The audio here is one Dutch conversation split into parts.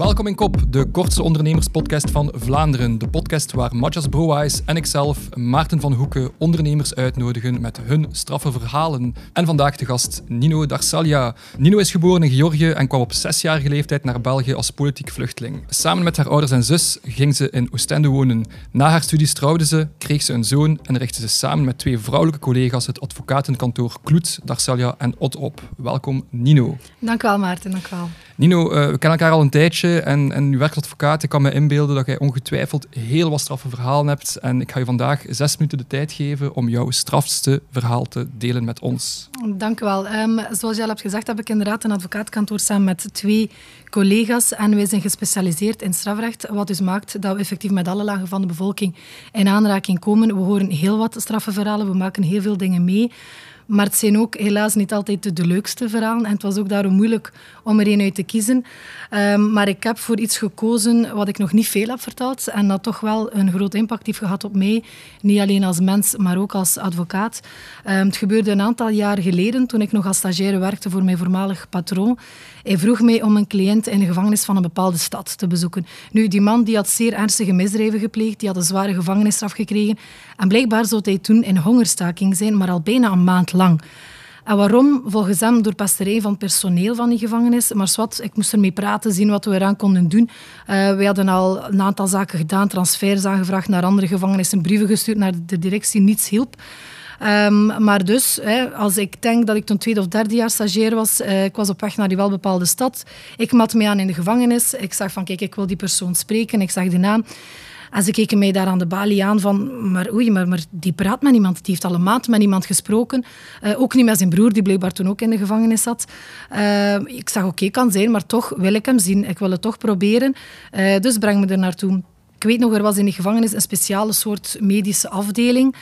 Welkom in Kop, de kortste ondernemerspodcast van Vlaanderen. De podcast waar Matjas Browijs en ikzelf, Maarten van Hoeken, ondernemers uitnodigen met hun straffe verhalen. En vandaag de gast Nino Darsalia. Nino is geboren in Georgië en kwam op zesjarige leeftijd naar België als politiek vluchteling. Samen met haar ouders en zus ging ze in Oostende wonen. Na haar studies trouwde ze, kreeg ze een zoon en richtte ze samen met twee vrouwelijke collega's het advocatenkantoor Kloet, Darsalia en Ott op. Welkom Nino. Dank u wel Maarten, dank wel. Nino, uh, we kennen elkaar al een tijdje en, en u werkt advocaat. Ik kan me inbeelden dat jij ongetwijfeld heel wat straffe verhalen hebt. En ik ga je vandaag zes minuten de tijd geven om jouw strafste verhaal te delen met ons. Dank u wel. Um, zoals je al hebt gezegd, heb ik inderdaad een advocaatkantoor samen met twee collega's. En wij zijn gespecialiseerd in strafrecht, wat dus maakt dat we effectief met alle lagen van de bevolking in aanraking komen. We horen heel wat straffe verhalen, we maken heel veel dingen mee. Maar het zijn ook helaas niet altijd de leukste verhalen. En het was ook daarom moeilijk om er een uit te kiezen. Um, maar ik heb voor iets gekozen wat ik nog niet veel heb verteld. En dat toch wel een groot impact heeft gehad op mij. Niet alleen als mens, maar ook als advocaat. Um, het gebeurde een aantal jaar geleden, toen ik nog als stagiaire werkte voor mijn voormalig patroon. Hij vroeg mij om een cliënt in de gevangenis van een bepaalde stad te bezoeken. Nu, die man die had zeer ernstige misdrijven gepleegd, die had een zware gevangenisstraf gekregen. En blijkbaar zou hij toen in hongerstaking zijn, maar al bijna een maand. En waarom? Volgens hem door pesterij van personeel van die gevangenis. Maar wat, ik moest ermee praten, zien wat we eraan konden doen. Uh, we hadden al een aantal zaken gedaan, transfers aangevraagd naar andere gevangenissen, brieven gestuurd naar de directie, niets hielp. Um, maar dus, hè, als ik denk dat ik toen tweede of derde jaar stagiair was, uh, ik was op weg naar die welbepaalde stad. Ik mat me aan in de gevangenis. Ik zag van, kijk, ik wil die persoon spreken. Ik zag de naam. En ze keken mij daar aan de balie aan van, maar oei, maar, maar die praat met niemand. Die heeft al een maand met niemand gesproken. Uh, ook niet met zijn broer, die blijkbaar toen ook in de gevangenis zat. Uh, ik zag, oké, kan zijn, maar toch wil ik hem zien. Ik wil het toch proberen. Uh, dus breng me er naartoe. Ik weet nog, er was in die gevangenis een speciale soort medische afdeling.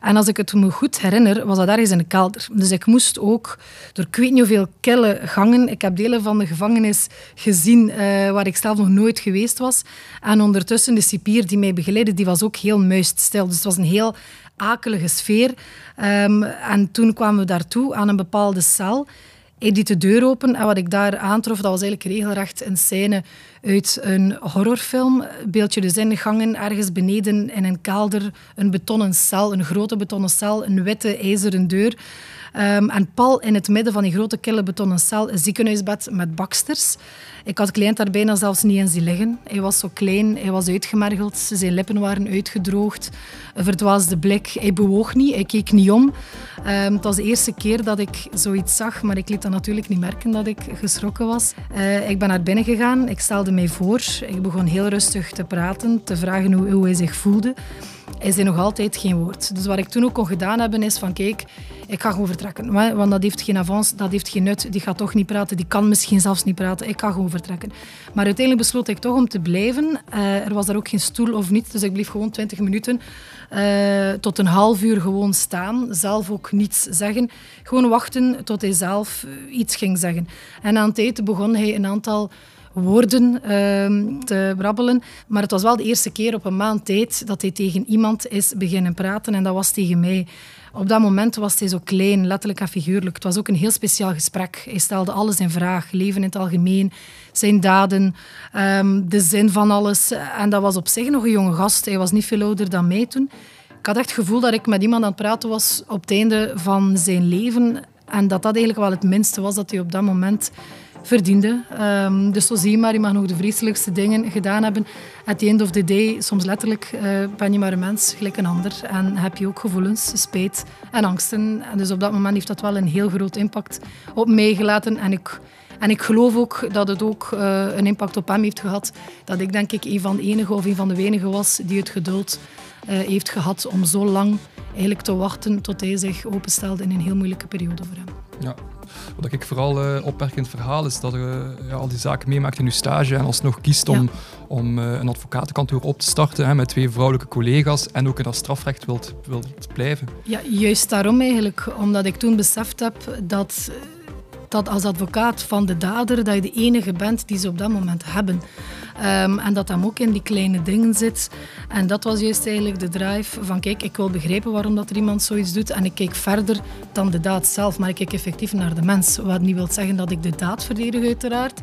En als ik het me goed herinner, was dat ergens in de kelder. Dus ik moest ook door ik weet niet hoeveel kille gangen. Ik heb delen van de gevangenis gezien uh, waar ik zelf nog nooit geweest was. En ondertussen de cipier die mij begeleidde, die was ook heel muisstil. Dus het was een heel akelige sfeer. Um, en toen kwamen we daartoe aan een bepaalde cel. Hij deed de deur open en wat ik daar aantrof, dat was eigenlijk regelrecht een scène uit een horrorfilm. Beeld je dus in gangen, ergens beneden in een kelder, een betonnen cel, een grote betonnen cel, een witte ijzeren deur. Um, en pal in het midden van die grote kille betonnen cel een ziekenhuisbed met baksters. Ik had de cliënt daar bijna zelfs niet in zien liggen. Hij was zo klein, hij was uitgemergeld, zijn lippen waren uitgedroogd, een verdwaasde blik. Hij bewoog niet, hij keek niet om. Um, het was de eerste keer dat ik zoiets zag, maar ik liet dan natuurlijk niet merken dat ik geschrokken was. Uh, ik ben naar binnen gegaan, ik stelde mij voor. Ik begon heel rustig te praten, te vragen hoe, hoe hij zich voelde. Hij zei nog altijd geen woord. Dus wat ik toen ook kon gedaan hebben is van kijk, ik ga gewoon vertrekken. Want dat heeft geen avans, dat heeft geen nut. Die gaat toch niet praten, die kan misschien zelfs niet praten. Ik ga gewoon vertrekken. Maar uiteindelijk besloot ik toch om te blijven. Uh, er was daar ook geen stoel of niet, dus ik bleef gewoon 20 minuten uh, tot een half uur gewoon staan. Zelf ook niets zeggen. Gewoon wachten tot hij zelf iets ging zeggen. En aan het eten begon hij een aantal woorden uh, te brabbelen. Maar het was wel de eerste keer op een maand tijd dat hij tegen iemand is beginnen praten. En dat was tegen mij. Op dat moment was hij zo klein, letterlijk en figuurlijk. Het was ook een heel speciaal gesprek. Hij stelde alles in vraag. Leven in het algemeen, zijn daden, um, de zin van alles. En dat was op zich nog een jonge gast. Hij was niet veel ouder dan mij toen. Ik had echt het gevoel dat ik met iemand aan het praten was op het einde van zijn leven. En dat dat eigenlijk wel het minste was dat hij op dat moment verdiende. Um, dus zo zie je maar, je mag nog de vreselijkste dingen gedaan hebben. At the end of the day, soms letterlijk, uh, ben je maar een mens, gelijk een ander. En heb je ook gevoelens, spijt en angsten. En dus op dat moment heeft dat wel een heel groot impact op mij gelaten. En ik, en ik geloof ook dat het ook uh, een impact op hem heeft gehad. Dat ik denk ik een van de enige of een van de weinigen was die het geduld uh, heeft gehad om zo lang eigenlijk te wachten tot hij zich openstelde in een heel moeilijke periode voor hem. Ja, wat ik vooral uh, opmerkend verhaal is dat je ja, al die zaken meemaakt in je stage en alsnog kiest om, ja. om uh, een advocatenkantoor op te starten hè, met twee vrouwelijke collega's en ook in dat strafrecht wilt, wilt blijven. Ja, juist daarom eigenlijk. Omdat ik toen beseft heb dat dat als advocaat van de dader dat je de enige bent die ze op dat moment hebben. Um, en dat hem ook in die kleine dingen zit. En dat was juist eigenlijk de drive van kijk, ik wil begrijpen waarom dat er iemand zoiets doet. En ik kijk verder dan de daad zelf, maar ik kijk effectief naar de mens. Wat niet wil zeggen dat ik de daad verdedig uiteraard.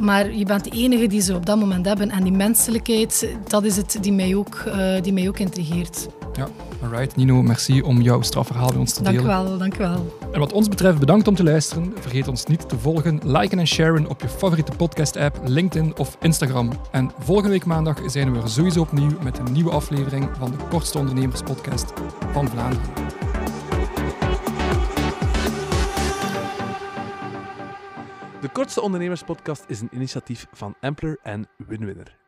Maar je bent de enige die ze op dat moment hebben. En die menselijkheid, dat is het die mij ook, uh, die mij ook intrigeert. Ja, alright. Nino, merci om jouw strafverhaal bij ons te delen. Dank u wel, dank u wel. En wat ons betreft, bedankt om te luisteren. Vergeet ons niet te volgen, liken en sharen op je favoriete podcast-app, LinkedIn of Instagram. En volgende week maandag zijn we er sowieso opnieuw met een nieuwe aflevering van de kortste ondernemerspodcast van Vlaanderen. De Kortste Ondernemerspodcast is een initiatief van Ampler en Winwinner.